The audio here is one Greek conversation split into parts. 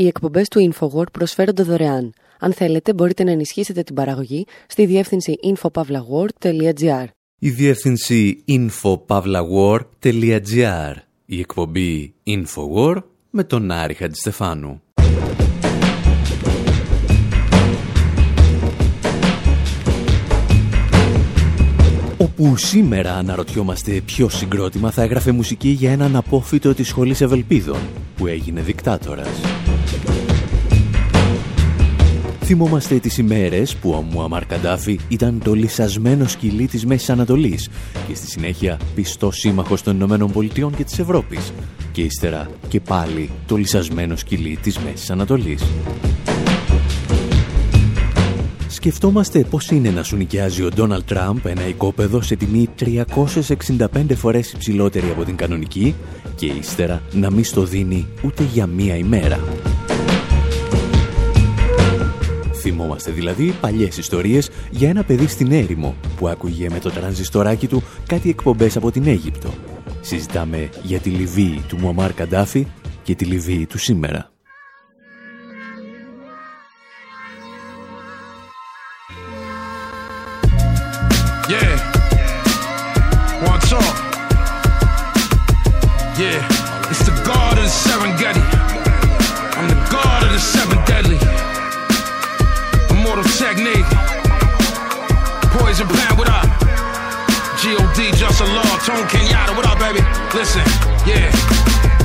Οι εκπομπές του InfoWord προσφέρονται δωρεάν. Αν θέλετε, μπορείτε να ενισχύσετε την παραγωγή στη διεύθυνση infopavlagor.gr. Η διεύθυνση infopavlagor.gr. Η εκπομπή InfoWord με τον Άρη Χατζηστεφάνου. Όπου σήμερα αναρωτιόμαστε ποιο συγκρότημα θα έγραφε μουσική για έναν απόφυτο της σχολής Ευελπίδων που έγινε δικτάτορας. Θυμόμαστε τις ημέρες που ο Μουαμάρ Καντάφη ήταν το λυσασμένο σκυλί της Μέσης Ανατολής και στη συνέχεια πιστό σύμμαχος των Ηνωμένων Πολιτειών και της Ευρώπης και ύστερα και πάλι το λυσασμένο σκυλί της Μέσης Ανατολής. Σκεφτόμαστε πώς είναι να σου νοικιάζει ο Ντόναλτ Τραμπ ένα οικόπεδο σε τιμή 365 φορές υψηλότερη από την κανονική και ύστερα να μην στο δίνει ούτε για μία ημέρα. Θυμόμαστε δηλαδή παλιές ιστορίες για ένα παιδί στην έρημο που άκουγε με το τρανζιστοράκι του κάτι εκπομπές από την Αίγυπτο. Συζητάμε για τη Λιβύη του Μουαμάρ Καντάφη και τη Λιβύη του σήμερα. Tone Listen, yeah.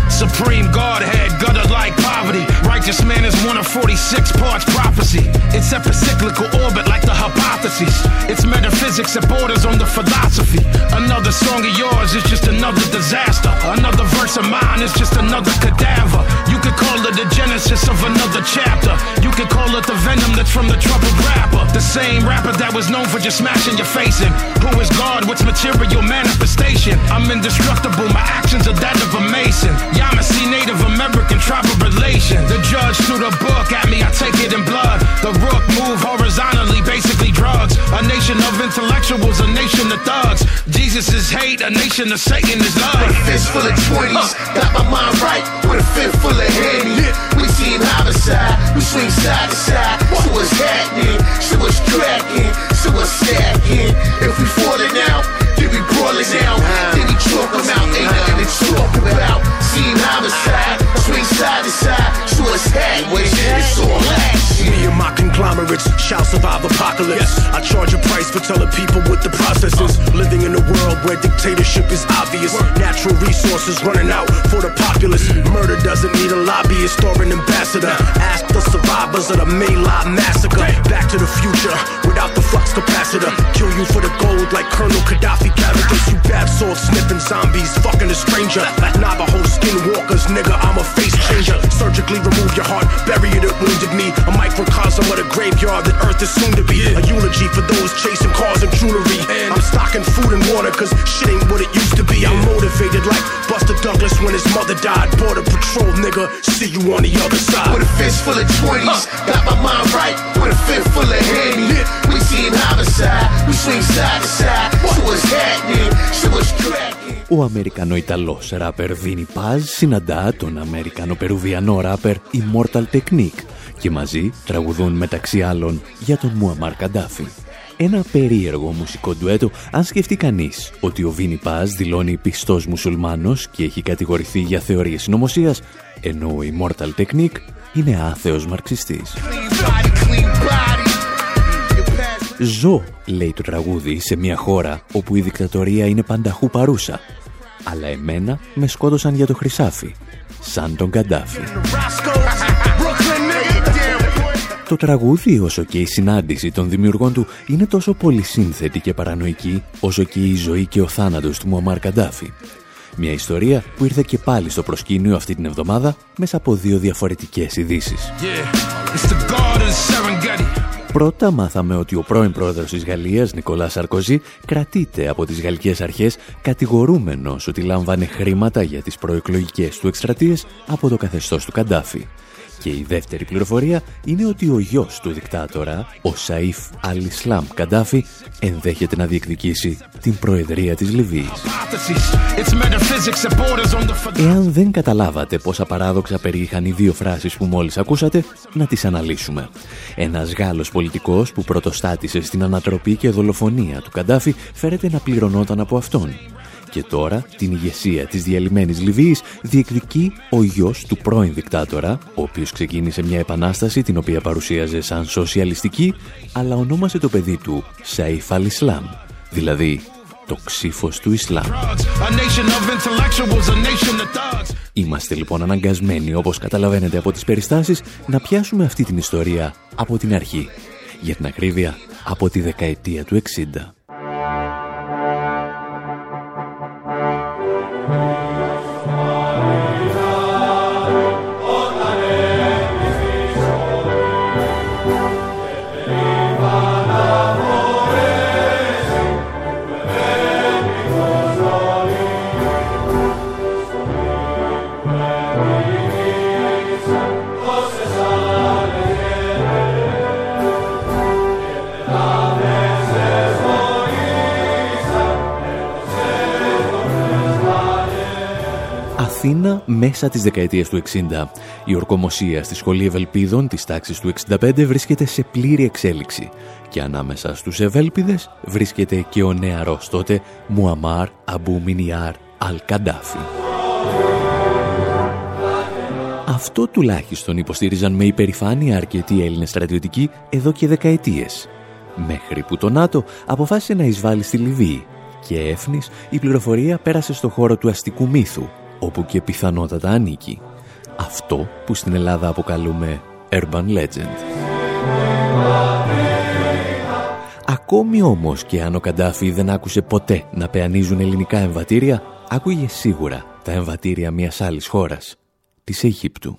Supreme Godhead, gutter like poverty. Righteous man is one of 46 parts prophecy. It's epicyclical orbit like the hypotheses. It's metaphysics that borders on the philosophy. Another song of yours is just another disaster. Another verse of mine is just another cadaver. You could call it the genesis of another chapter. You could call it the venom that's from the troubled rapper. The same rapper that was known for just smashing your face in. Who is God? What's material manifestation? I'm indestructible. My actions are that of a mason. Yamasee Native American tribal relation. The judge threw the book at me. I take it in blood. The rook move horizontally, basically drugs. A nation of intellectuals, a nation of thugs. Jesus is hate, a nation of Satan is love. With a fist full of 20s, got my mind right. With a fist full of handy. We team homicide, we swing side to side. So what's happening? So what's cracking? So what's stacking? If we falling out, brawling out. Then we choke them out, ain't nothing to talk about. Team homicide, swing side to side. So what's happening? It's all action. Me and my conglomerates shall survive apocalypse. I charge a price for telling people what the process is. Uh. Living in a world where dictatorship is obvious. Natural resources running out for the populace. Mm. Murder doesn't need a lobbyist or an ambassador. Ask the survivors of the May massacre. Back to the future without the flux capacitor. Kill you for the gold like Colonel Gaddafi characters. You bad salt sniffing zombies, fucking a stranger. Navajo skinwalkers, nigga, I'm a face changer. Surgically remove your heart, bury it, it wounded me. A microcosm of the graveyard that Earth is soon to be. A eulogy for those chasing cars and jewelry. I'm stocking food and water cause shit ain't what it used to be. I'm motivated like Buster Douglas when his mother died. Border patrol, nigga, see you on the other side. With a fist full of 20s, uh. got my mind right. With a fist full of handy. We team homicide, we swing side to side. So what's happening? So what's cracking? Ο Αμερικανο-Ιταλός ράπερ Βίνι Πάζ συναντά τον Αμερικανο-Περουβιανό ράπερ Immortal Technique και μαζί τραγουδούν μεταξύ άλλων για τον Μουαμάρ Καντάφη. Ένα περίεργο μουσικό ντουέτο αν σκεφτεί κανείς ότι ο Βίνι Πάζ δηλώνει πιστός μουσουλμάνος και έχει κατηγορηθεί για θεωρίες συνωμοσίας, ενώ ο Immortal Technique είναι άθεος μαρξιστής. Ζω, λέει το τραγούδι, σε μια χώρα όπου η δικτατορία είναι πανταχού παρούσα. Αλλά εμένα με σκότωσαν για το χρυσάφι, σαν τον Καντάφη. Το τραγούδι, όσο και η συνάντηση των δημιουργών του, είναι τόσο πολύ σύνθετη και παρανοϊκή, όσο και η ζωή και ο θάνατος του Μουαμάρ Καντάφη. Μια ιστορία που ήρθε και πάλι στο προσκήνιο αυτή την εβδομάδα μέσα από δύο διαφορετικές ειδήσεις. Πρώτα μάθαμε ότι ο πρώην πρόεδρος της Γαλλίας, Νικολά Σαρκοζή, κρατείται από τις γαλλικές αρχές κατηγορούμενος ότι λάμβανε χρήματα για τις προεκλογικές του εκστρατείες από το καθεστώς του Καντάφη. Και η δεύτερη πληροφορία είναι ότι ο γιος του δικτάτορα, ο Σαΐφ Αλ-Ισλάμ Καντάφη, ενδέχεται να διεκδικήσει την Προεδρία της Λιβύης. Εάν δεν καταλάβατε πόσα παράδοξα περιείχαν οι δύο φράσεις που μόλις ακούσατε, να τις αναλύσουμε. Ένας Γάλλος πολιτικός που πρωτοστάτησε στην ανατροπή και δολοφονία του Καντάφη φέρεται να πληρωνόταν από αυτόν και τώρα την ηγεσία της διαλυμένης Λιβύης διεκδικεί ο γιος του πρώην δικτάτορα, ο οποίος ξεκίνησε μια επανάσταση την οποία παρουσίαζε σαν σοσιαλιστική, αλλά ονόμασε το παιδί του Σαΐφ Αλ-Ισλάμ, δηλαδή το ξύφος του Ισλάμ. Είμαστε λοιπόν αναγκασμένοι, όπως καταλαβαίνετε από τις περιστάσεις, να πιάσουμε αυτή την ιστορία από την αρχή. Για την ακρίβεια, από τη δεκαετία του 60. Μέσα της δεκαετίας του 60. Η ορκομοσία στη Σχολή Ευελπίδων της τάξης του 65 βρίσκεται σε πλήρη εξέλιξη και ανάμεσα στους Ευέλπιδες βρίσκεται και ο νεαρός τότε Μουαμάρ Αμπού Μινιάρ Αλ Καντάφη. Αυτό τουλάχιστον υποστήριζαν με υπερηφάνεια αρκετοί Έλληνες στρατιωτικοί εδώ και δεκαετίες. Μέχρι που το ΝΑΤΟ αποφάσισε να εισβάλλει στη Λιβύη και έφνης η πληροφορία πέρασε στο χώρο του αστικού μύθου όπου και πιθανότατα ανήκει. Αυτό που στην Ελλάδα αποκαλούμε Urban Legend. Ακόμη όμως και αν ο Καντάφη δεν άκουσε ποτέ να πεανίζουν ελληνικά εμβατήρια, άκουγε σίγουρα τα εμβατήρια μιας άλλης χώρας, της Αιγύπτου.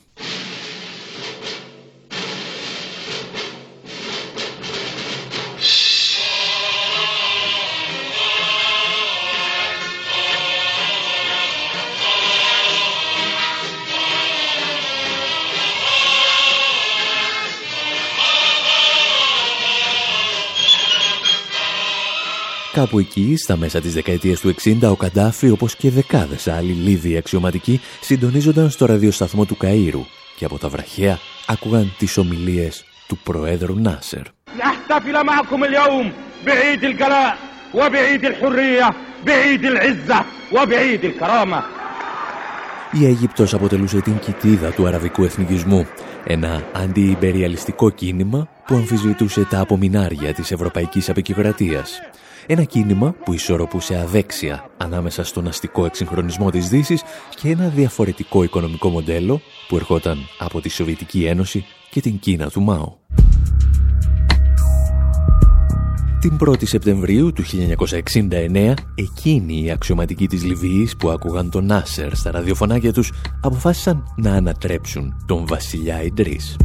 Κάπου εκεί, στα μέσα της δεκαετίας του 60, ο Καντάφη, όπως και δεκάδες άλλοι Λίβοι αξιωματικοί, συντονίζονταν στο ραδιοσταθμό του Καΐρου και από τα βραχαία άκουγαν τις ομιλίες του Προέδρου Νάσερ. Η Αίγυπτος αποτελούσε την κοιτίδα του αραβικού εθνικισμού, ένα αντιυμπεριαλιστικό κίνημα που αμφισβητούσε τα απομεινάρια της ευρωπαϊκής απεικιοκρατίας. Ένα κίνημα που ισορροπούσε αδέξια ανάμεσα στον αστικό εξυγχρονισμό της Δύσης και ένα διαφορετικό οικονομικό μοντέλο που ερχόταν από τη Σοβιετική Ένωση και την Κίνα του Μάου. Την 1η Σεπτεμβρίου του 1969, εκείνοι οι αξιωματικοί της Λιβύης που άκουγαν τον Νάσερ στα ραδιοφωνάκια τους αποφάσισαν να ανατρέψουν τον βασιλιά Ιντρίς.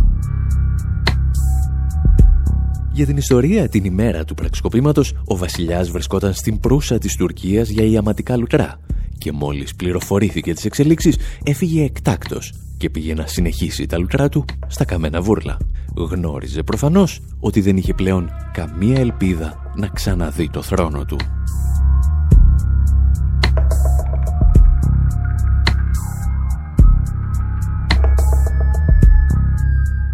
Για την ιστορία, την ημέρα του πραξικοπήματος, ο βασιλιάς βρισκόταν στην προύσα της Τουρκίας για ιαματικά λουτρά και μόλις πληροφορήθηκε τις εξελίξεις, έφυγε εκτάκτος και πήγε να συνεχίσει τα λουτρά του στα καμένα βούρλα. Γνώριζε προφανώς ότι δεν είχε πλέον καμία ελπίδα να ξαναδεί το θρόνο του.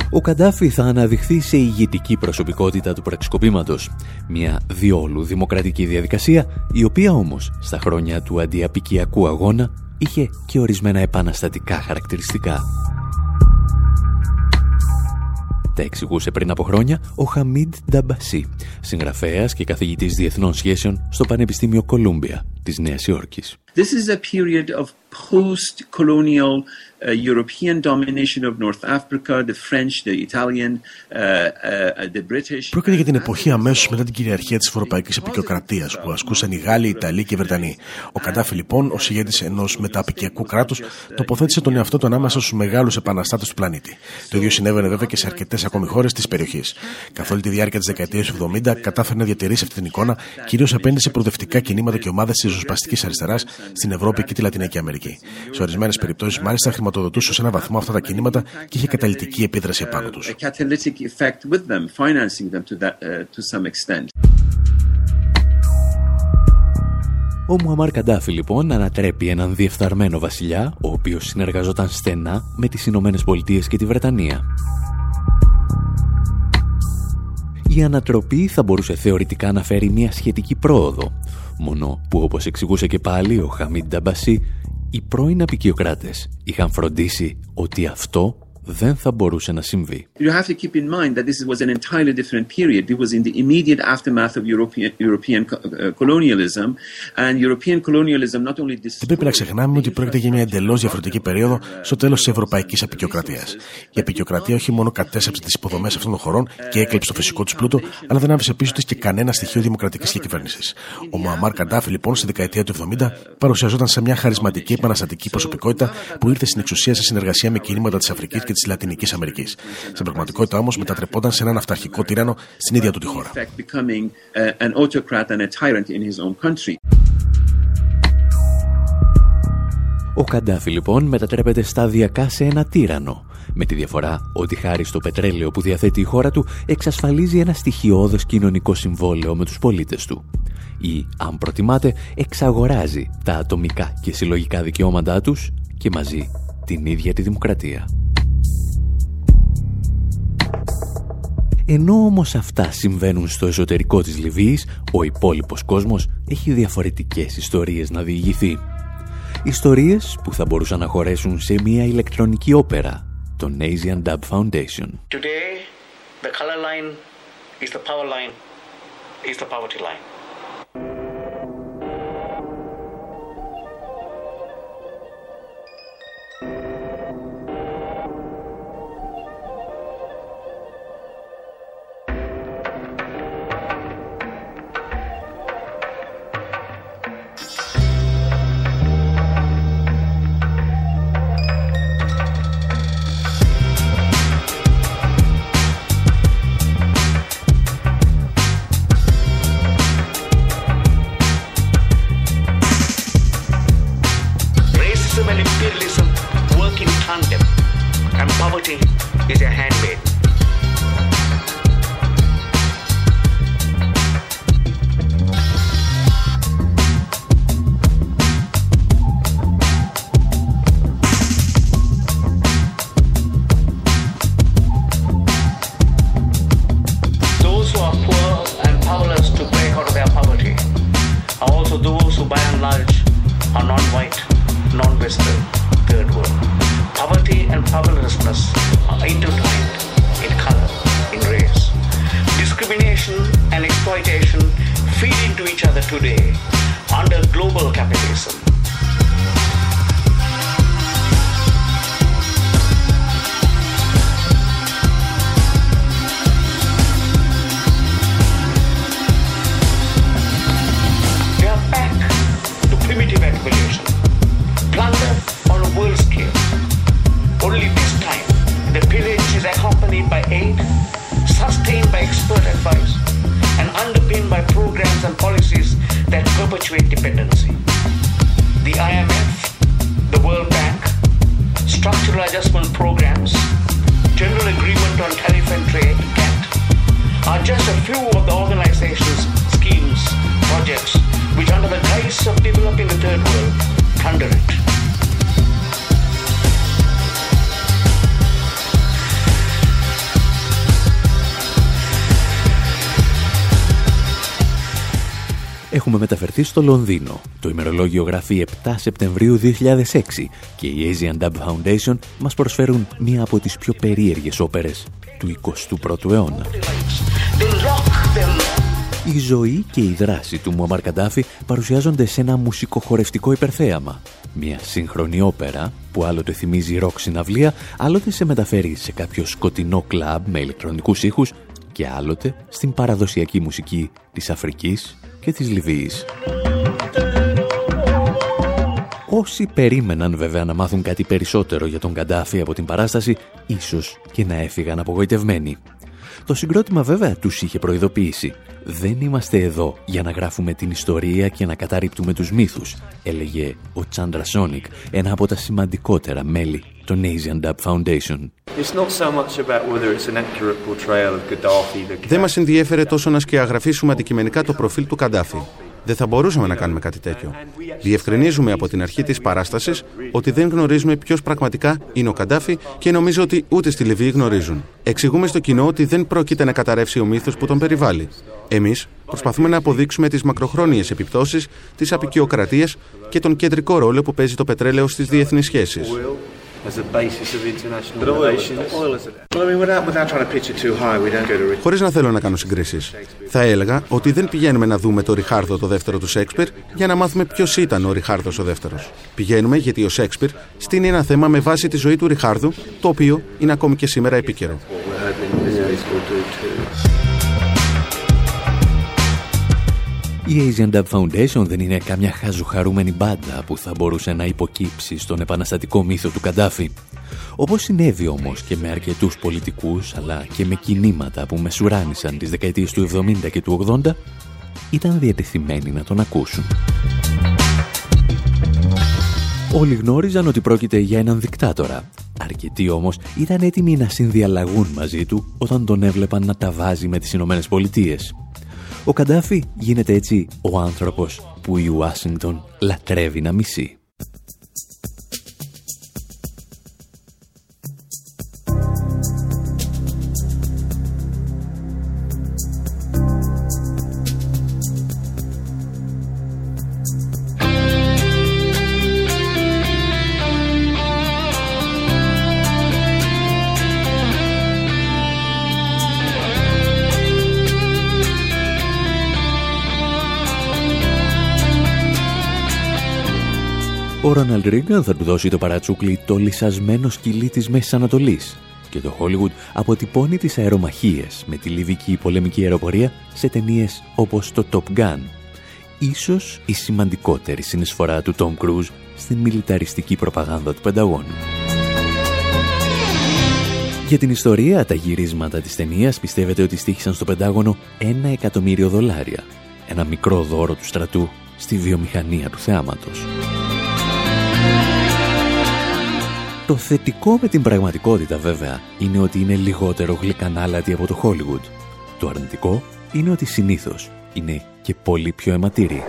Ο Καντάφη θα αναδειχθεί σε ηγετική προσωπικότητα του πραξικοπήματος. Μια διόλου δημοκρατική διαδικασία, η οποία όμως στα χρόνια του αντιαπικιακού αγώνα είχε και ορισμένα επαναστατικά χαρακτηριστικά. Τα εξηγούσε πριν από χρόνια ο Χαμίντ Νταμπασί, συγγραφέας και καθηγητής διεθνών σχέσεων στο Πανεπιστήμιο Κολούμπια της Νέας Υόρκης. This is a period of post-colonial uh, European domination of North Africa, the French, the Italian, uh, uh, the British. Πρόκειται για την εποχή αμέσως μετά την κυριαρχία της Ευρωπαϊκής Επικοκρατία που ασκούσαν οι Γάλλοι, οι Ιταλοί και οι Βρετανοί. Ο Καντάφη λοιπόν, ω ηγέτη ενός μεταπικιακού κράτους, τοποθέτησε τον εαυτό του ανάμεσα στους μεγάλους επαναστάτες του πλανήτη. Το ίδιο συνέβαινε βέβαια και σε αρκετές ακόμη χώρες της περιοχής. Καθ' όλη τη διάρκεια της δεκαετίας του 70 κατάφερε να διατηρήσει αυτή την εικόνα, κυρίως απέναντι σε προοδευτικά κινήματα και ομάδες της ριζοσπαστικής αριστεράς, στην Ευρώπη και τη Λατινική Αμερική. Σε ορισμένες περιπτώσεις, μάλιστα, χρηματοδοτούσε σε ένα βαθμό αυτά τα κινήματα και είχε καταλητική επίδραση επάνω τους. Ο Μουαμάρ Καντάφη λοιπόν ανατρέπει έναν διεφθαρμένο βασιλιά, ο οποίος συνεργαζόταν στενά με τις Ηνωμένες Πολιτείες και τη Βρετανία. Η ανατροπή θα μπορούσε θεωρητικά να φέρει μια σχετική πρόοδο, μόνο που όπως εξηγούσε και πάλι ο Χαμίντ Νταμπασί, οι πρώην απεικιοκράτες είχαν φροντίσει ότι αυτό δεν θα μπορούσε να συμβεί. You have to keep in mind that this was an entirely different period. It was in the immediate aftermath of European, European colonialism and European colonialism not only Δεν πρέπει να ξεχνάμε ότι πρόκειται για μια εντελώς διαφορετική περίοδο στο τέλος της ευρωπαϊκής απεικιοκρατίας. Η απεικιοκρατία όχι μόνο κατέσσεψε τις υποδομές αυτών των χωρών και έκλειψε το φυσικό τους πλούτο, αλλά δεν άφησε πίσω της και κανένα στοιχείο δημοκρατικής διακυβέρνηση. Ο Μουαμάρ Καντάφη, λοιπόν, στη δεκαετία του 70 παρουσιαζόταν σε μια χαρισματική επαναστατική προσωπικότητα που ήρθε στην εξουσία σε συνεργασία με κινήματα της Αφρικής και της Λατινικής Αμερικής. Στην πραγματικότητα όμως μετατρεπόταν σε έναν αυταρχικό τυράννο στην ίδια του τη χώρα. Ο Καντάφη λοιπόν μετατρέπεται σταδιακά σε ένα τύρανο, με τη διαφορά ότι χάρη στο πετρέλαιο που διαθέτει η χώρα του εξασφαλίζει ένα στοιχειώδες κοινωνικό συμβόλαιο με τους πολίτες του. Ή, αν προτιμάτε, εξαγοράζει τα ατομικά και συλλογικά δικαιώματά τους και μαζί την ίδια τη δημοκρατία. Ενώ όμως αυτά συμβαίνουν στο εσωτερικό της Λιβύης, ο υπόλοιπος κόσμος έχει διαφορετικές ιστορίες να διηγηθεί. Ιστορίες που θα μπορούσαν να χωρέσουν σε μια ηλεκτρονική όπερα, τον Asian Dub Foundation. Today, the color line is the power line, is the poverty line. dependency. The IMF, the World Bank, structural adjustment programs, general agreement on tariff and trade, GATT, are just a few of the organization's schemes, projects, which under the guise of developing the third world, plunder it. Έχουμε μεταφερθεί στο Λονδίνο. Το ημερολόγιο γράφει 7 Σεπτεμβρίου 2006 και οι Asian Dub Foundation μας προσφέρουν μία από τις πιο περίεργες όπερες του 21ου αιώνα. Η ζωή και η δράση του Μουαμαρ Καντάφη παρουσιάζονται σε ένα μουσικοχορευτικό υπερθέαμα. Μια σύγχρονη όπερα που άλλοτε θυμίζει ροκ συναυλία, άλλοτε σε μεταφέρει σε κάποιο σκοτεινό κλαμπ με ηλεκτρονικούς ήχους και άλλοτε στην παραδοσιακή μουσική της Αφρικής και της Λιβύης. Όσοι περίμεναν βέβαια να μάθουν κάτι περισσότερο για τον Καντάφη από την παράσταση, ίσως και να έφυγαν απογοητευμένοι. Το συγκρότημα βέβαια τους είχε προειδοποιήσει. «Δεν είμαστε εδώ για να γράφουμε την ιστορία και να καταρρύπτουμε τους μύθους», έλεγε ο Τσάντρα Σόνικ, ένα από τα σημαντικότερα μέλη των Asian Dub Foundation. Δεν μας ενδιέφερε τόσο να σκιαγραφίσουμε αντικειμενικά το προφίλ του Καντάφη. Δεν θα μπορούσαμε να κάνουμε κάτι τέτοιο. Διευκρινίζουμε από την αρχή της παράστασης ότι δεν γνωρίζουμε ποιος πραγματικά είναι ο Καντάφη και νομίζω ότι ούτε στη Λιβύη γνωρίζουν. Εξηγούμε στο κοινό ότι δεν πρόκειται να καταρρεύσει ο μύθος που τον περιβάλλει. Εμείς προσπαθούμε να αποδείξουμε τις μακροχρόνιες επιπτώσεις τη απεικιοκρατία και τον κεντρικό ρόλο που παίζει το πετρέλαιο στις διεθνείς σχέσεις as a basis of international relations. Well, I mean, without, without trying to pitch it too high, we don't go to... Χωρίς να θέλω να κάνω συγκρίσεις. Θα έλεγα ότι δεν πηγαίνουμε να δούμε το Ριχάρδο το δεύτερο του Σέξπιρ για να μάθουμε ποιος ήταν ο Ριχάρδος ο δεύτερος. Πηγαίνουμε γιατί ο Σέξπιρ στείνει ένα θέμα με βάση τη ζωή του Ριχάρδου, το οποίο είναι ακόμη και σήμερα επίκαιρο. Η Asian Dub Foundation δεν είναι καμιά χαζουχαρούμενη μπάντα που θα μπορούσε να υποκύψει στον επαναστατικό μύθο του Καντάφη. Όπως συνέβη όμως και με αρκετούς πολιτικούς αλλά και με κινήματα που μεσουράνησαν τις δεκαετίες του 70 και του 80 ήταν διατεθειμένοι να τον ακούσουν. Όλοι γνώριζαν ότι πρόκειται για έναν δικτάτορα. Αρκετοί όμως ήταν έτοιμοι να συνδιαλλαγούν μαζί του όταν τον έβλεπαν να τα βάζει με τις Ηνωμένες Πολιτείες. Ο Καντάφη γίνεται έτσι ο άνθρωπος που η Ουάσιγκτον λατρεύει να μισεί. Ρόναλντ Ρίγκαν θα του δώσει το παρατσούκλι το λυσασμένο σκυλί της Μέσης Ανατολής και το Hollywood αποτυπώνει τις αερομαχίες με τη λιβική πολεμική αεροπορία σε ταινίες όπως το Top Gun. Ίσως η σημαντικότερη συνεισφορά του Tom Cruise στην μιλιταριστική προπαγάνδα του Πενταγώνου. Για την ιστορία, τα γυρίσματα της ταινίας πιστεύετε ότι στήχησαν στο Πεντάγωνο ένα εκατομμύριο δολάρια. Ένα μικρό δώρο του στρατού στη βιομηχανία του θεάματος. Το θετικό με την πραγματικότητα βέβαια είναι ότι είναι λιγότερο γλυκανάλατη από το Hollywood. Το αρνητικό είναι ότι συνήθως είναι και πολύ πιο αιματήρη.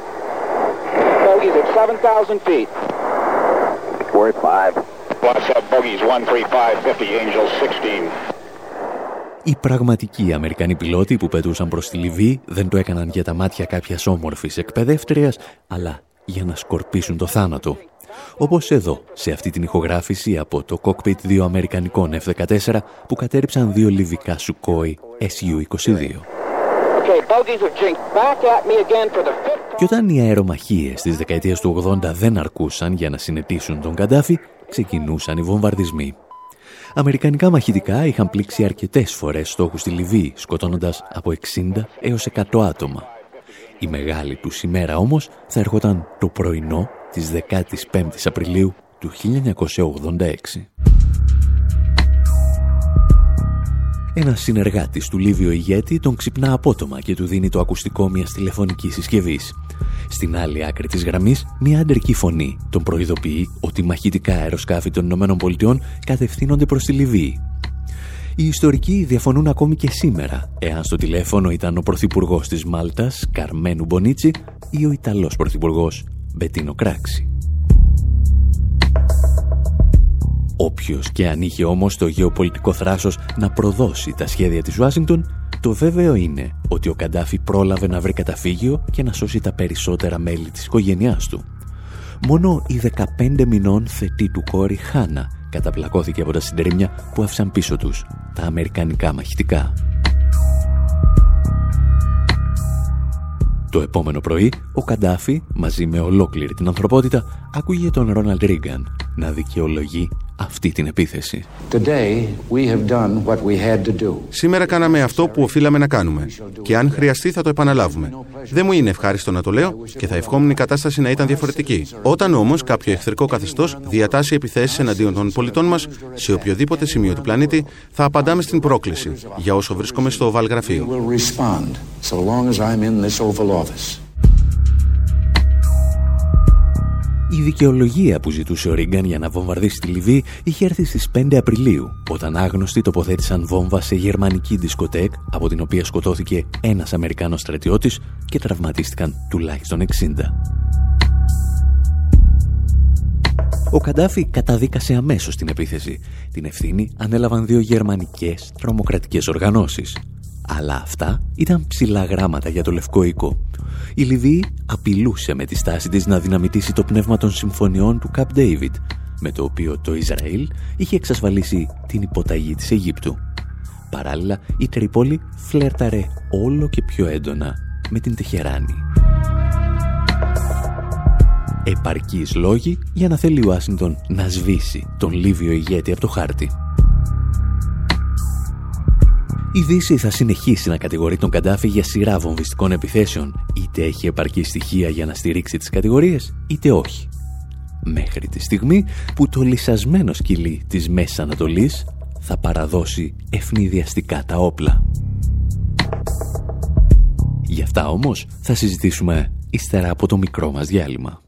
Οι πραγματικοί Αμερικανοί πιλότοι που πετούσαν προς τη Λιβύη δεν το έκαναν για τα μάτια κάποιας όμορφης εκπαιδεύτριας, αλλά για να σκορπίσουν το θάνατο όπως εδώ, σε αυτή την ηχογράφηση από το κόκπιτ δύο Αμερικανικών F-14 που κατέριψαν δύο λιβικά Σουκόι SU-22. Και όταν οι αερομαχίες της δεκαετίας του 80 δεν αρκούσαν για να συνετίσουν τον Καντάφη, ξεκινούσαν οι βομβαρδισμοί. Αμερικανικά μαχητικά είχαν πλήξει αρκετές φορές στόχους στη Λιβύη, σκοτώνοντας από 60 έως 100 άτομα. Η μεγάλη τους ημέρα όμως θα ερχόταν το πρωινό της 15ης Απριλίου του 1986. Ένα συνεργάτης του Λίβιο ηγέτη τον ξυπνά απότομα και του δίνει το ακουστικό μιας τηλεφωνικής συσκευής. Στην άλλη άκρη της γραμμής, μια αντρική φωνή τον προειδοποιεί ότι μαχητικά αεροσκάφη των ΗΠΑ κατευθύνονται προς τη Λιβύη. Οι ιστορικοί διαφωνούν ακόμη και σήμερα εάν στο τηλέφωνο ήταν ο Πρωθυπουργός της Μάλτας, Καρμένου Μπονίτσι, ή ο Ιταλός Πρωθυπουργός, Μπετίνο Κράξη. Όποιος και αν είχε όμως το γεωπολιτικό θράσος να προδώσει τα σχέδια της Ουάσιγκτον, το βέβαιο είναι ότι ο Καντάφη πρόλαβε να βρει καταφύγιο και να σώσει τα περισσότερα μέλη της οικογένειάς του. Μόνο η 15 μηνών θετή του κόρη Χάνα καταπλακώθηκε από τα συντρίμια που άφησαν πίσω τους τα αμερικανικά μαχητικά. Το επόμενο πρωί, ο Καντάφη, μαζί με ολόκληρη την ανθρωπότητα, άκουγε τον Ρόναλντ Ρίγκαν να δικαιολογεί αυτή την επίθεση. Σήμερα κάναμε αυτό που οφείλαμε να κάνουμε και αν χρειαστεί θα το επαναλάβουμε. Δεν μου είναι ευχάριστο να το λέω και θα ευχόμουν η κατάσταση να ήταν διαφορετική. Όταν όμως κάποιο εχθρικό καθεστώς διατάσσει επιθέσεις εναντίον των πολιτών μας σε οποιοδήποτε σημείο του πλανήτη, θα απαντάμε στην πρόκληση για όσο βρίσκομαι στο Βαλγραφείο. Η δικαιολογία που ζητούσε ο Ρίγκαν για να βομβαρδίσει τη Λιβύη είχε έρθει στις 5 Απριλίου, όταν άγνωστοι τοποθέτησαν βόμβα σε γερμανική δισκοτέκ, από την οποία σκοτώθηκε ένας Αμερικάνος στρατιώτης και τραυματίστηκαν τουλάχιστον 60. Ο Καντάφη καταδίκασε αμέσως την επίθεση. Την ευθύνη ανέλαβαν δύο γερμανικές τρομοκρατικές οργανώσεις. Αλλά αυτά ήταν ψηλά γράμματα για το Λευκό Οίκο. Η Λιβύη απειλούσε με τη στάση της να δυναμητήσει το πνεύμα των συμφωνιών του Καπ Ντέιβιτ, με το οποίο το Ισραήλ είχε εξασφαλίσει την υποταγή της Αιγύπτου. Παράλληλα, η Τρίπολη φλέρταρε όλο και πιο έντονα με την Τεχεράνη. Επαρκείς λόγοι για να θέλει ο Άσιντον να σβήσει τον Λίβιο ηγέτη από το χάρτη. Η Δύση θα συνεχίσει να κατηγορεί τον Καντάφη για σειρά βομβιστικών επιθέσεων, είτε έχει επαρκή στοιχεία για να στηρίξει τις κατηγορίες, είτε όχι. Μέχρι τη στιγμή που το λυσασμένο σκυλί της Μέσης Ανατολής θα παραδώσει ευνηδιαστικά τα όπλα. Γι' αυτά όμως θα συζητήσουμε ύστερα από το μικρό μας διάλειμμα.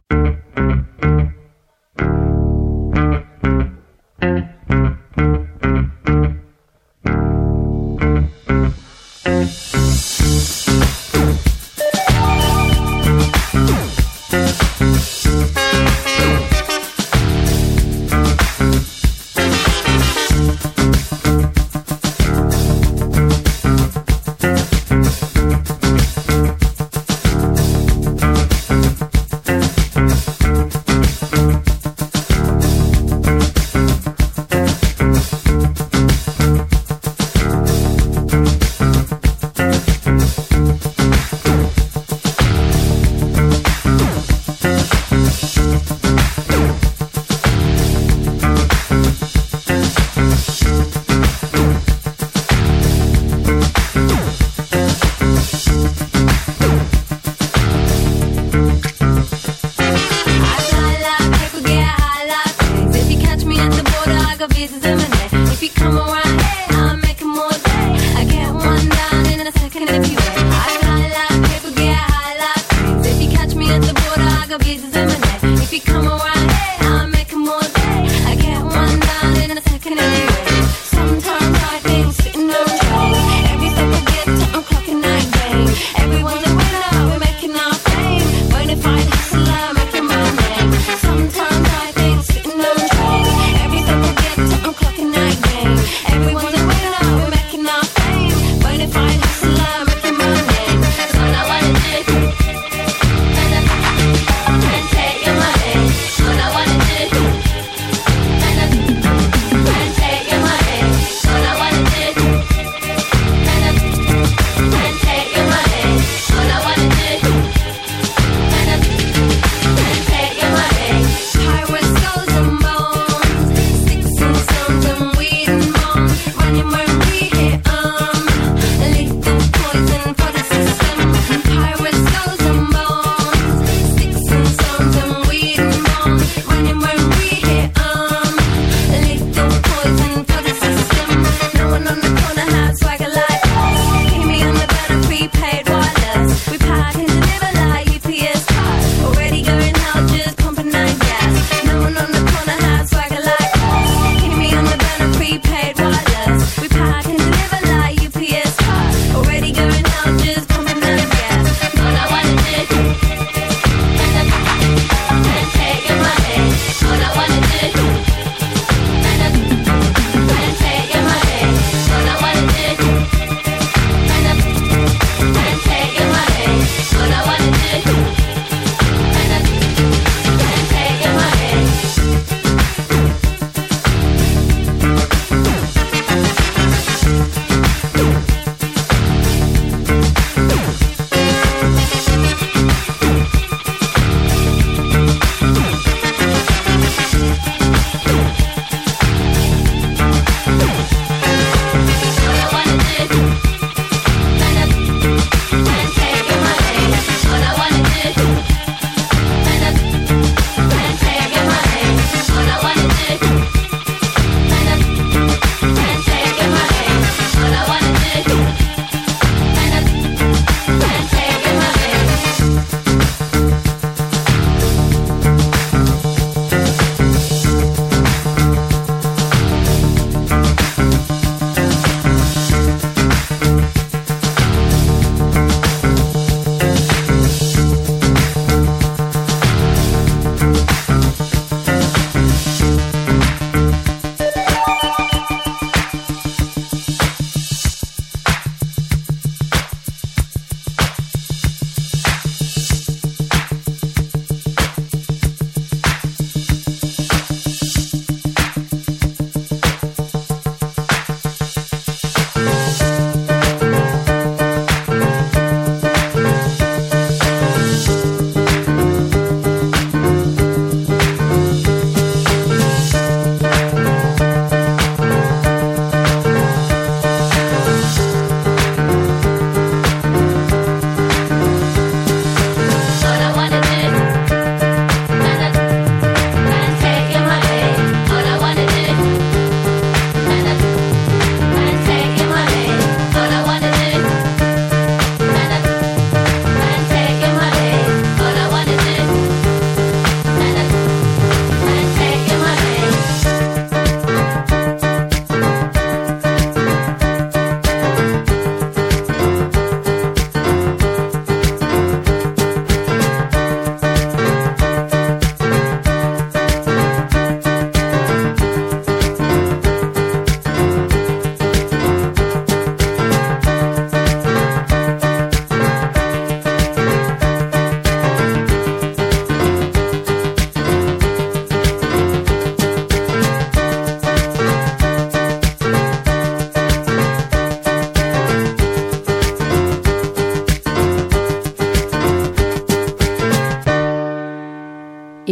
is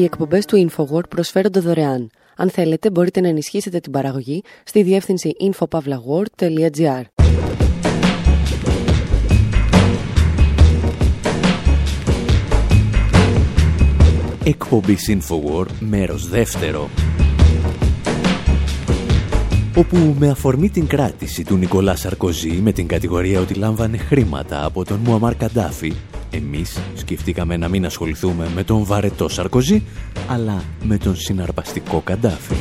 εκπομπές του InfoWord προσφέρονται δωρεάν. Αν θέλετε μπορείτε να ενισχύσετε την παραγωγή στη διεύθυνση infopavlagor.gr. Εκπομπή InfoWar, μέρος δεύτερο όπου με αφορμή την κράτηση του Νικολά Σαρκοζή με την κατηγορία ότι λάμβανε χρήματα από τον Μουαμάρ Καντάφη, εμείς σκεφτήκαμε να μην ασχοληθούμε με τον βαρετό Σαρκοζή, αλλά με τον συναρπαστικό Καντάφη.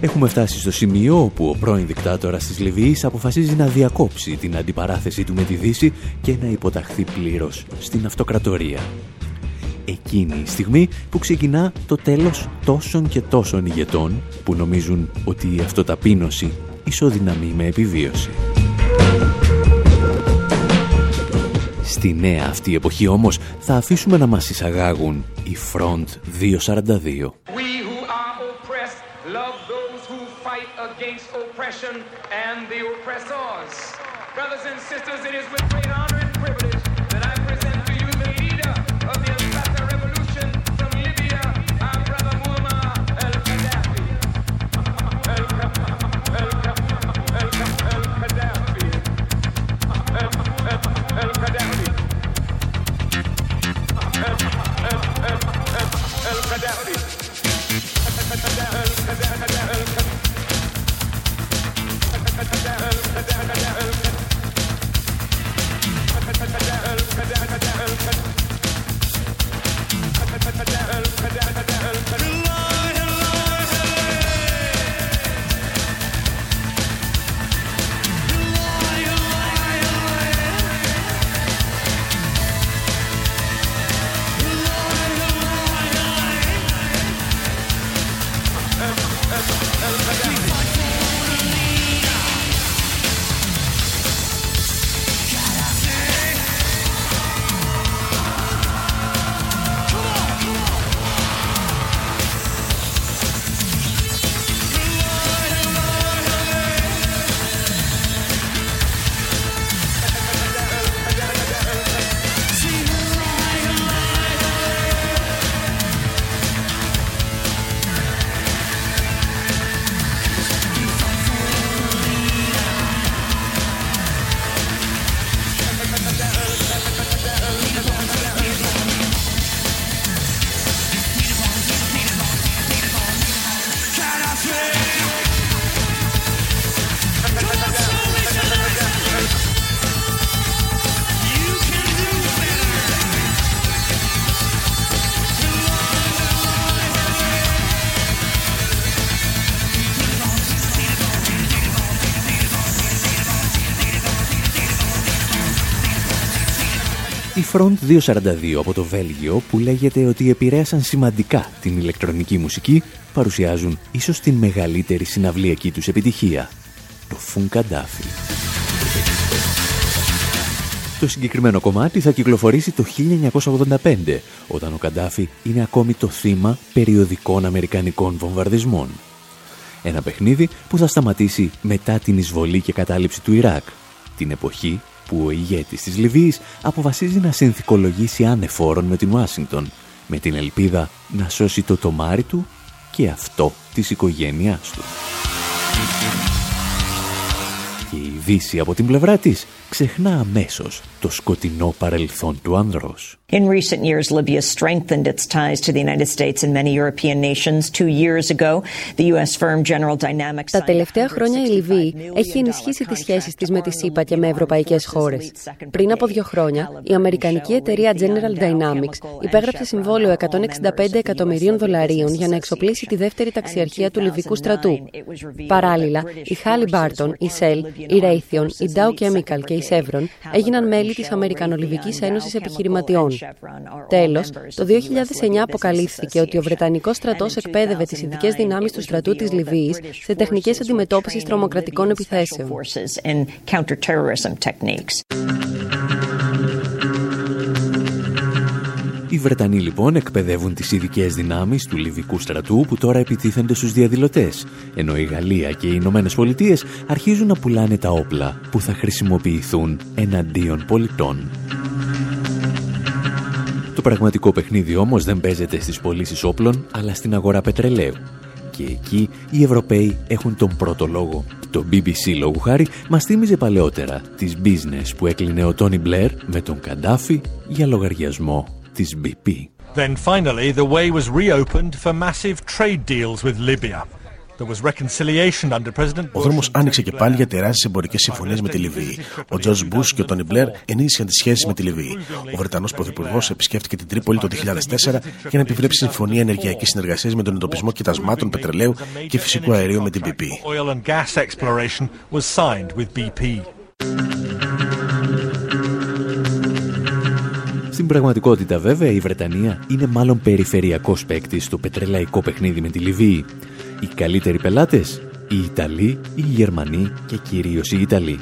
Έχουμε φτάσει στο σημείο όπου ο πρώην δικτάτορας της Λιβύης αποφασίζει να διακόψει την αντιπαράθεση του με τη Δύση και να υποταχθεί πλήρως στην αυτοκρατορία εκείνη η στιγμή που ξεκινά το τέλος τόσων και τόσων ηγετών που νομίζουν ότι η αυτοταπείνωση ισοδυναμεί με επιβίωση. Στη νέα αυτή εποχή όμως θα αφήσουμε να μας εισαγάγουν η Front 242. Front 242 από το Βέλγιο που λέγεται ότι επηρέασαν σημαντικά την ηλεκτρονική μουσική παρουσιάζουν ίσως την μεγαλύτερη συναυλιακή τους επιτυχία, το Φουνκαντάφι. Το συγκεκριμένο κομμάτι θα κυκλοφορήσει το 1985, όταν ο Καντάφη είναι ακόμη το θύμα περιοδικών αμερικανικών βομβαρδισμών. Ένα παιχνίδι που θα σταματήσει μετά την εισβολή και κατάληψη του Ιράκ, την εποχή που ο ηγέτης της Λιβύης αποφασίζει να συνθηκολογήσει ανεφόρον με την Ουάσιγκτον, με την ελπίδα να σώσει το τομάρι του και αυτό της οικογένειάς του. Και η Δύση από την πλευρά της ξεχνά αμέσως το σκοτεινό παρελθόν του άνδρος. In recent years, Libya strengthened its ties to the United States and many European nations. Two years ago, the U.S. firm General Dynamics... Τα τελευταία χρόνια η Λιβύη έχει ενισχύσει τις σχέσεις της με τη ΣΥΠΑ και με ευρωπαϊκές χώρες. Πριν από δύο χρόνια, η αμερικανική εταιρεία General Dynamics υπέγραψε συμβόλαιο 165 εκατομμυρίων δολαρίων για να εξοπλίσει τη δεύτερη ταξιαρχία του Λιβικού στρατού. Παράλληλα, η Halliburton, η Shell, η Raytheon, η Dow Chemical και η Chevron έγιναν μέλη της Αμερικανολιβικής Ένωσης Επιχειρηματιών. Τέλος, το 2009 αποκαλύφθηκε ότι ο Βρετανικός στρατός εκπαίδευε τις ειδικές δυνάμεις του στρατού της Λιβύης σε τεχνικές αντιμετώπισης τρομοκρατικών επιθέσεων. Οι Βρετανοί λοιπόν εκπαιδεύουν τις ειδικές δυνάμεις του Λιβικού στρατού που τώρα επιτίθενται στους διαδηλωτές, ενώ η Γαλλία και οι Ηνωμένες Πολιτείες αρχίζουν να πουλάνε τα όπλα που θα χρησιμοποιηθούν εναντίον πολιτών. Το πραγματικό παιχνίδι όμως δεν παίζεται στις πωλήσεις όπλων, αλλά στην αγορά πετρελαίου. Και εκεί οι Ευρωπαίοι έχουν τον πρώτο λόγο. Το BBC λόγου χάρη μας θύμιζε παλαιότερα τις business που έκλεινε ο Τόνι Μπλερ με τον Καντάφη για λογαριασμό της BP. Then finally the way was reopened for massive trade deals with Libya. Ο δρόμος άνοιξε και πάλι για τεράστιες εμπορικές συμφωνίες με τη Λιβύη. Ο Τζορτζ Μπούς και ο Τόνι Μπλερ ενίσχυσαν τις σχέσεις με τη Λιβύη. Ο Βρετανός Πρωθυπουργός επισκέφτηκε την Τρίπολη το 2004 για να επιβλέψει συμφωνία ενεργειακής συνεργασίας με τον εντοπισμό κοιτασμάτων πετρελαίου και φυσικού αερίου με την BP. Στην πραγματικότητα βέβαια η Βρετανία είναι μάλλον περιφερειακός παίκτης στο πετρελαϊκό παιχνίδι με τη Λιβύη. Οι καλύτεροι πελάτες, οι Ιταλοί, οι Γερμανοί και κυρίως οι Ιταλοί.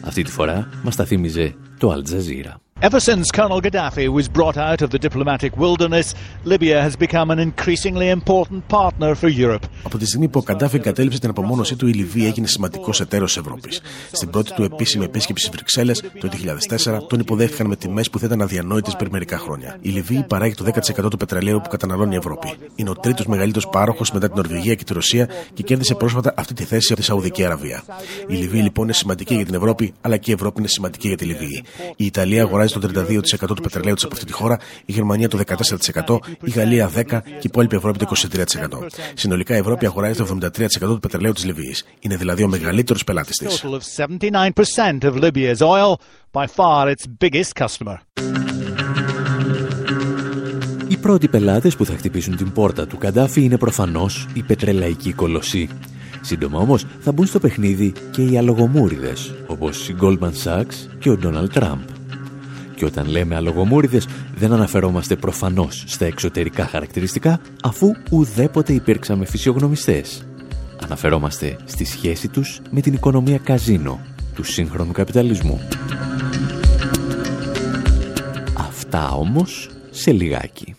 Αυτή τη φορά μας τα θύμιζε το Al Jazeera. Ever since Colonel Gaddafi was brought out of the diplomatic wilderness, Libya has become an increasingly important partner for Europe. Από τη στιγμή που ο Καντάφη εγκατέλειψε την απομόνωσή του, η Λιβύη έγινε σημαντικός εταίρος τη Ευρώπης. Στην πρώτη του επίσημη επίσκεψη στις Βρυξέλλες το 2004, τον υποδέχθηκαν με τιμές που θα ήταν αδιανόητες πριν μερικά χρόνια. Η Λιβύη παράγει το 10% του πετρελαίου που καταναλώνει η Ευρώπη. Είναι ο τρίτος μεγαλύτερος πάροχος μετά την Νορβηγία και τη Ρωσία και κέρδισε πρόσφατα αυτή τη θέση από τη Σαουδική Αραβία. Η Λιβύη λοιπόν είναι σημαντική για την Ευρώπη, αλλά και η Ευρώπη είναι σημαντική για τη Λιβύη. Η Ιταλία αγοράζει το 32% του πετρελαίου της από αυτή τη χώρα, η Γερμανία το 14%, η Γαλλία 10% και η υπόλοιπη Ευρώπη το 23%. Συνολικά η Ευρώπη αγοράζει το 73% του πετρελαίου της Λιβύης. Είναι δηλαδή ο μεγαλύτερος πελάτης της. Οι πρώτοι πελάτες που θα χτυπήσουν την πόρτα του Καντάφη είναι προφανώς η πετρελαϊκή κολοσσοί. Σύντομα όμως θα μπουν στο παιχνίδι και οι αλογομούριδες, όπως η Goldman Sachs και ο Donald Trump. Και όταν λέμε αλογομούριδες δεν αναφερόμαστε προφανώς στα εξωτερικά χαρακτηριστικά αφού ουδέποτε υπήρξαμε φυσιογνωμιστές. Αναφερόμαστε στη σχέση τους με την οικονομία καζίνο του σύγχρονου καπιταλισμού. Αυτά όμως σε λιγάκι.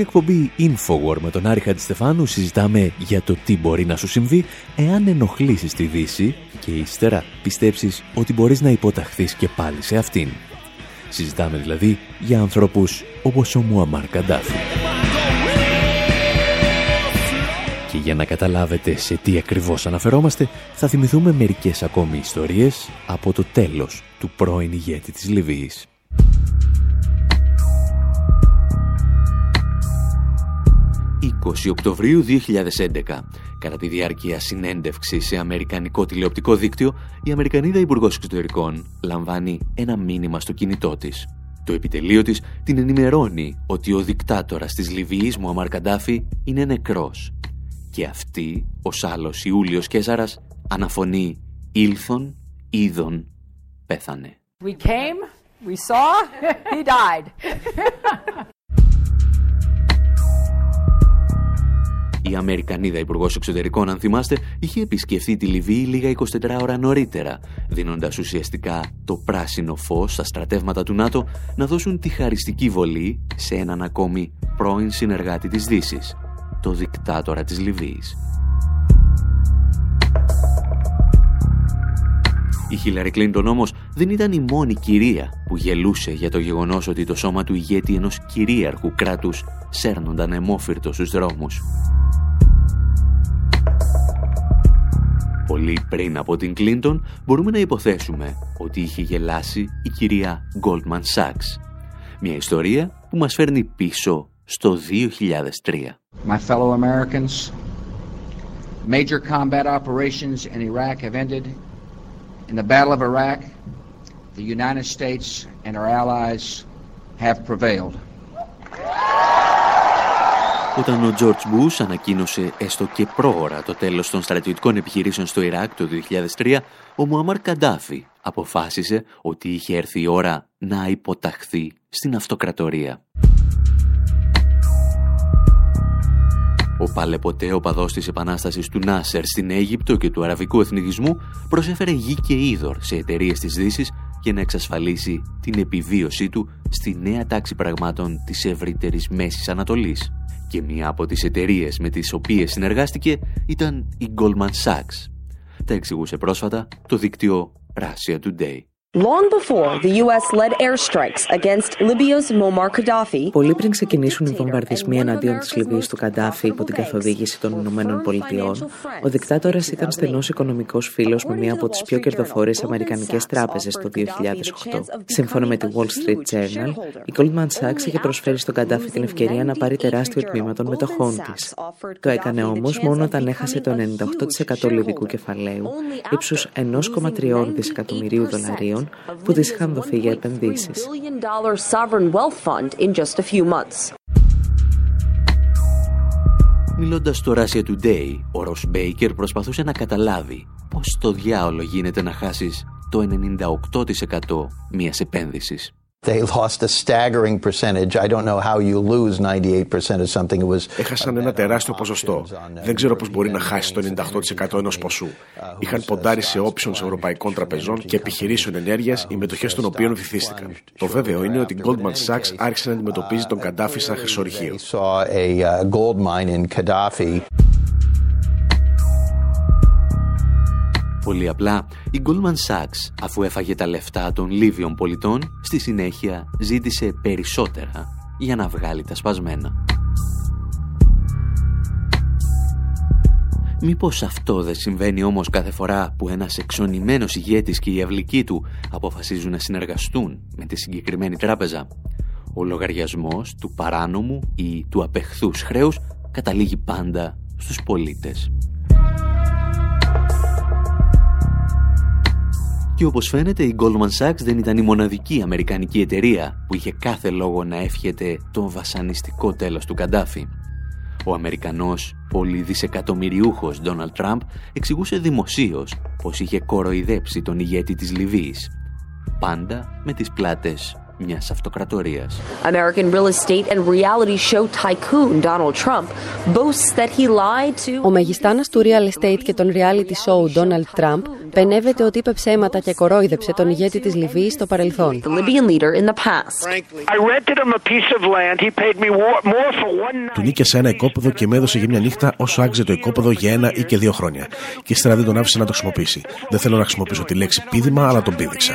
Εκπομπή Infowar με τον Άρη Χαντιστεφάνου συζητάμε για το τι μπορεί να σου συμβεί εάν ενοχλήσεις τη Δύση και ύστερα πιστέψεις ότι μπορείς να υποταχθείς και πάλι σε αυτήν. Συζητάμε δηλαδή για ανθρώπους όπως ο Μουαμάρ Καντάφη. Και για να καταλάβετε σε τι ακριβώς αναφερόμαστε, θα θυμηθούμε μερικές ακόμη ιστορίες από το τέλος του πρώην ηγέτη της Λιβύης. 20 Οκτωβρίου 2011. Κατά τη διάρκεια συνέντευξης σε αμερικανικό τηλεοπτικό δίκτυο, η Αμερικανίδα Υπουργός Εξωτερικών λαμβάνει ένα μήνυμα στο κινητό της. Το επιτελείο της την ενημερώνει ότι ο δικτάτορας της Λιβύης, Μουαμάρ Καντάφη, είναι νεκρός. Και αυτή, ο άλλος Ιούλιος Κέζαρας, αναφωνεί «Ήλθον, είδον, πέθανε». We came, we saw, he died. Η Αμερικανίδα Υπουργός Εξωτερικών, αν θυμάστε, είχε επισκεφθεί τη Λιβύη λίγα 24 ώρα νωρίτερα, δίνοντας ουσιαστικά το πράσινο φως στα στρατεύματα του ΝΑΤΟ να δώσουν τη χαριστική βολή σε έναν ακόμη πρώην συνεργάτη της Δύσης, το δικτάτορα της Λιβύης. Η Χίλαρη Κλίντον όμως δεν ήταν η μόνη κυρία που γελούσε για το γεγονός ότι το σώμα του ηγέτη ενός κυρίαρχου κράτους σέρνονταν αιμόφυρτο στους δρόμους. Πολύ πριν από την Κλίντον μπορούμε να υποθέσουμε ότι είχε γελάσει η κυρία Goldman Sachs. Μια ιστορία που μας φέρνει πίσω στο 2003. My fellow Americans, major combat operations in Iraq have ended. In the Battle of Iraq, the United States and our allies have prevailed. Όταν ο George Bush ανακοίνωσε έστω και πρόωρα το τέλος των στρατιωτικών επιχειρήσεων στο Ιράκ το 2003, ο Μουαμάρ Καντάφη αποφάσισε ότι είχε έρθει η ώρα να υποταχθεί στην αυτοκρατορία. Ο παλαιποτέ παδός της επανάστασης του Νάσερ στην Αίγυπτο και του αραβικού εθνικισμού προσέφερε γη και είδωρ σε εταιρείες της Δύσης για να εξασφαλίσει την επιβίωσή του στη νέα τάξη πραγμάτων της ευρύτερης Μέσης Ανατολής. Και μία από τις εταιρείες με τις οποίες συνεργάστηκε ήταν η Goldman Sachs. Τα εξηγούσε πρόσφατα το δίκτυο Russia Today. Long before the US led airstrikes against Libya's Muammar Gaddafi. Πολύ πριν ξεκινήσουν οι βομβαρδισμοί εναντίον της Λιβύης του Καντάφη υπό την καθοδήγηση των Ηνωμένων Πολιτειών, ο δικτάτορας ήταν στενός οικονομικός φίλος με μία από τις πιο κερδοφόρε αμερικανικές τράπεζες το 2008. Σύμφωνα με τη Wall Street Journal, η Goldman Sachs είχε προσφέρει στον Καντάφη την ευκαιρία να πάρει τεράστιο τμήμα των μετοχών της. Το έκανε όμως μόνο όταν έχασε το 98% λιβικού κεφαλαίου ύψου 1,3 δισεκατομμυρίου δολαρίων που της είχαν δοθεί για επενδύσεις. Μιλώντας στο Russia Today, ο Ρος Μπέικερ προσπαθούσε να καταλάβει πώς το διάολο γίνεται να χάσεις το 98% μιας επένδυσης. They lost a staggering percentage. I don't know how you lose 98% of something. It was Έχασαν ένα τεράστιο ποσοστό. Δεν ξέρω πώς μπορεί να χάσει το 98% ενός ποσού. Είχαν ποντάρει σε options ευρωπαϊκών τραπεζών και επιχειρήσεων ενέργειας, οι μετοχές των οποίων βυθίστηκαν. Το βέβαιο είναι ότι η Goldman Sachs άρχισε να αντιμετωπίζει τον Καντάφη σαν χρυσορυχείο. Πολύ απλά, η Goldman Sachs, αφού έφαγε τα λεφτά των Λίβιων πολιτών, στη συνέχεια ζήτησε περισσότερα για να βγάλει τα σπασμένα. Μήπως αυτό δεν συμβαίνει όμως κάθε φορά που ένας εξονημένος ηγέτης και η αυλική του αποφασίζουν να συνεργαστούν με τη συγκεκριμένη τράπεζα; Ο λογαριασμός του παράνομου ή του απεχθούς χρέους καταλήγει πάντα στους πολίτες. Και όπως φαίνεται η Goldman Sachs δεν ήταν η μοναδική αμερικανική εταιρεία που είχε κάθε λόγο να εύχεται τον βασανιστικό τέλος του Καντάφη. Ο Αμερικανός πολυδισεκατομμυριούχος Donald Trump εξηγούσε δημοσίως πως είχε κοροϊδέψει τον ηγέτη της Λιβύης. Πάντα με τις πλάτες μιας αυτοκρατορίας. American real estate and reality show tycoon Donald Trump boasts that he lied to... Ο μεγιστάνας του real estate και των reality show Donald Trump πενεύεται ότι είπε ψέματα και κορόιδεψε τον ηγέτη της Λιβύης στο παρελθόν. Του νίκησε ένα οικόπεδο και με έδωσε για μια νύχτα όσο άξιζε το οικόπεδο για ένα ή και δύο χρόνια. Και ύστερα δεν τον άφησε να το χρησιμοποιήσει. Δεν θέλω να χρησιμοποιήσω τη λέξη πίδημα, αλλά τον πήδηξα.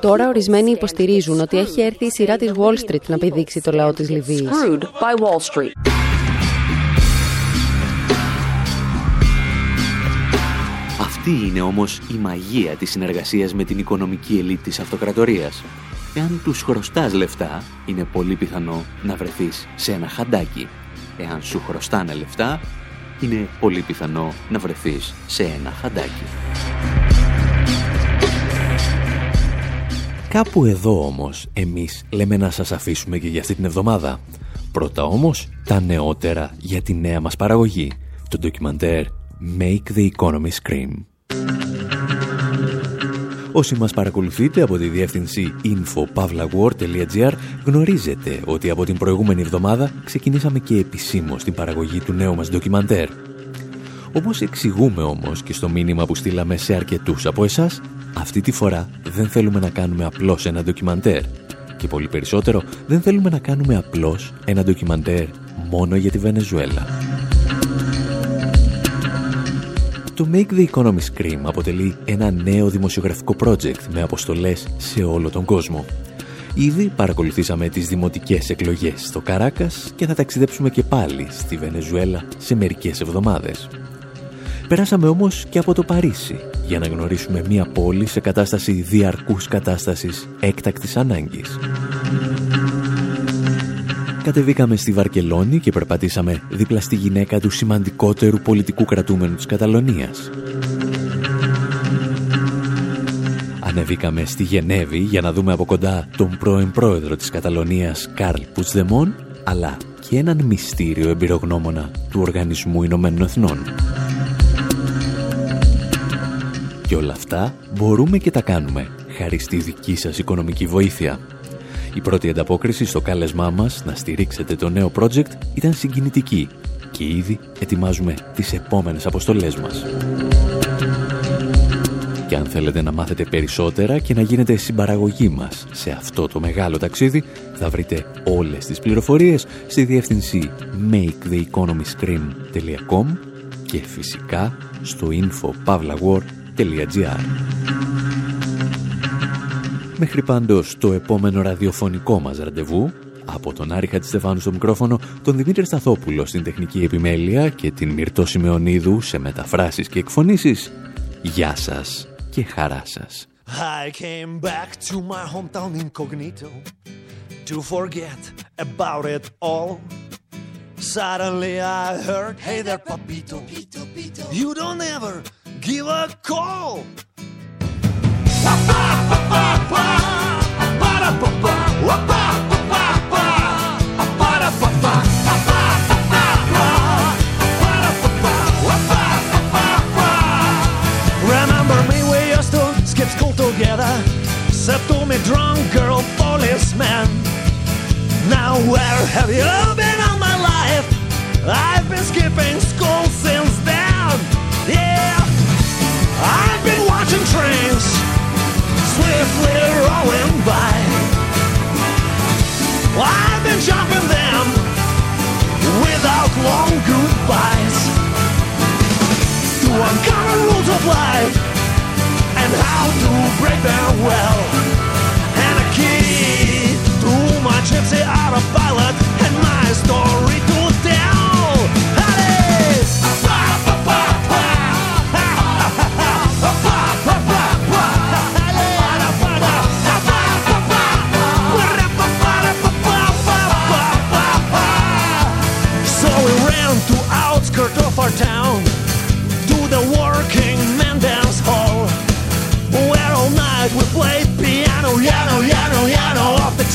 Τώρα ορισμένοι υποστηρίζουν ότι έχει έρθει η σειρά της Wall Street να πηδήξει το λαό της Λιβύης. Αυτή είναι όμως η μαγεία της συνεργασίας με την οικονομική ελίτ της αυτοκρατορίας. Εάν τους χρωστάς λεφτά, είναι πολύ πιθανό να βρεθείς σε ένα χαντάκι. Εάν σου χρωστάνε λεφτά, είναι πολύ πιθανό να βρεθείς σε ένα χαντάκι. Κάπου εδώ όμως εμείς λέμε να σας αφήσουμε και για αυτή την εβδομάδα. Πρώτα όμως τα νεότερα για τη νέα μας παραγωγή, το ντοκιμαντέρ Make the Economy Scream. Όσοι μας παρακολουθείτε από τη διεύθυνση infopavlawar.gr γνωρίζετε ότι από την προηγούμενη εβδομάδα ξεκινήσαμε και επισήμως την παραγωγή του νέου μας ντοκιμαντέρ. Όπως εξηγούμε όμως και στο μήνυμα που στείλαμε σε αρκετούς από εσάς, αυτή τη φορά δεν θέλουμε να κάνουμε απλώς ένα ντοκιμαντέρ. Και πολύ περισσότερο δεν θέλουμε να κάνουμε απλώς ένα ντοκιμαντέρ μόνο για τη Βενεζουέλα. Το Make the Economy Scream αποτελεί ένα νέο δημοσιογραφικό project με αποστολές σε όλο τον κόσμο. Ήδη παρακολουθήσαμε τις δημοτικές εκλογές στο Καράκας και θα ταξιδέψουμε και πάλι στη Βενεζουέλα σε μερικές εβδομάδες. Περάσαμε όμως και από το Παρίσι για να γνωρίσουμε μια πόλη σε κατάσταση διαρκούς κατάστασης έκτακτης ανάγκης. Κατεβήκαμε στη Βαρκελόνη και περπατήσαμε δίπλα στη γυναίκα του σημαντικότερου πολιτικού κρατούμενου της Καταλωνίας. Ανεβήκαμε στη Γενέβη για να δούμε από κοντά τον πρώην πρόεδρο της Καταλωνίας Καρλ Πουτσδεμόν, αλλά και έναν μυστήριο εμπειρογνώμονα του Οργανισμού Ηνωμένων Εθνών. Και όλα αυτά μπορούμε και τα κάνουμε, χάρη στη δική σας οικονομική βοήθεια. Η πρώτη ανταπόκριση στο κάλεσμά μας να στηρίξετε το νέο project ήταν συγκινητική και ήδη ετοιμάζουμε τις επόμενες αποστολές μας. Και αν θέλετε να μάθετε περισσότερα και να γίνετε συμπαραγωγή μας σε αυτό το μεγάλο ταξίδι, θα βρείτε όλες τις πληροφορίες στη διεύθυνση maketheeconomyscream.com και φυσικά στο infopavlawar.gr. Μέχρι πάντως το επόμενο ραδιοφωνικό μας ραντεβού, από τον Άρη Χατζηστεφάνου στο μικρόφωνο, τον Δημήτρη Σταθόπουλο στην τεχνική επιμέλεια και την Μυρτώ Σημεωνίδου σε μεταφράσεις και εκφωνήσεις, γεια σας και χαρά σας. I came back to my hometown incognito to forget about it all. Suddenly I heard, hey there, papito, you don't ever give a call. Remember me, we used to skip school together. Said to me, drunk girl, policeman. Now where have you been all my life? I've been skipping school trains swiftly rolling by. I've been jumping them without long goodbyes. To uncover rules of life and how to break them well. And a key to my gypsy autopilot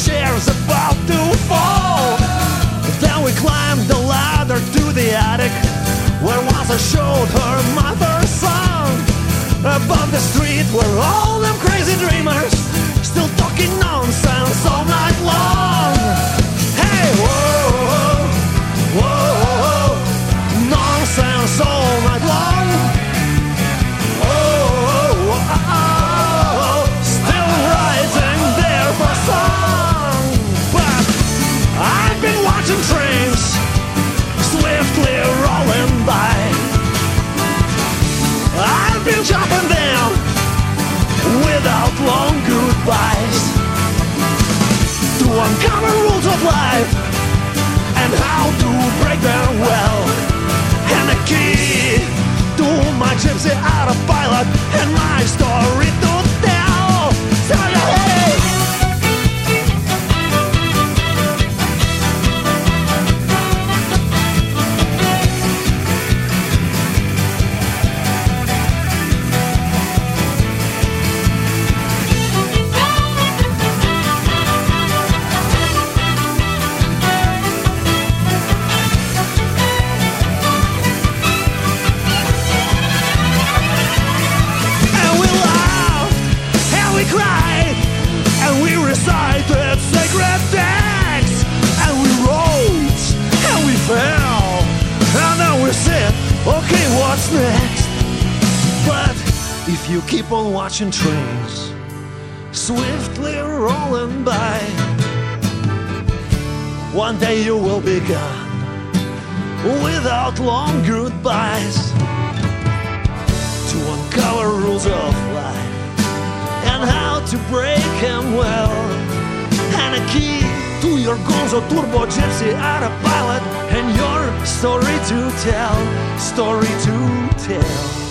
chairs about to fall. Then we climbed the ladder to the attic where once I showed her mother's song. Above the street were all them crazy dreamers still talking nonsense all night long. Jumping them without long goodbyes. To uncover rules of life and how to break them well. And the key to my gypsy autopilot and my story watching trains swiftly rolling by, one day you will be gone without long goodbyes to uncover rules of life and how to break them well. And a key to your gonzo turbo gypsy autopilot and your story to tell story to tell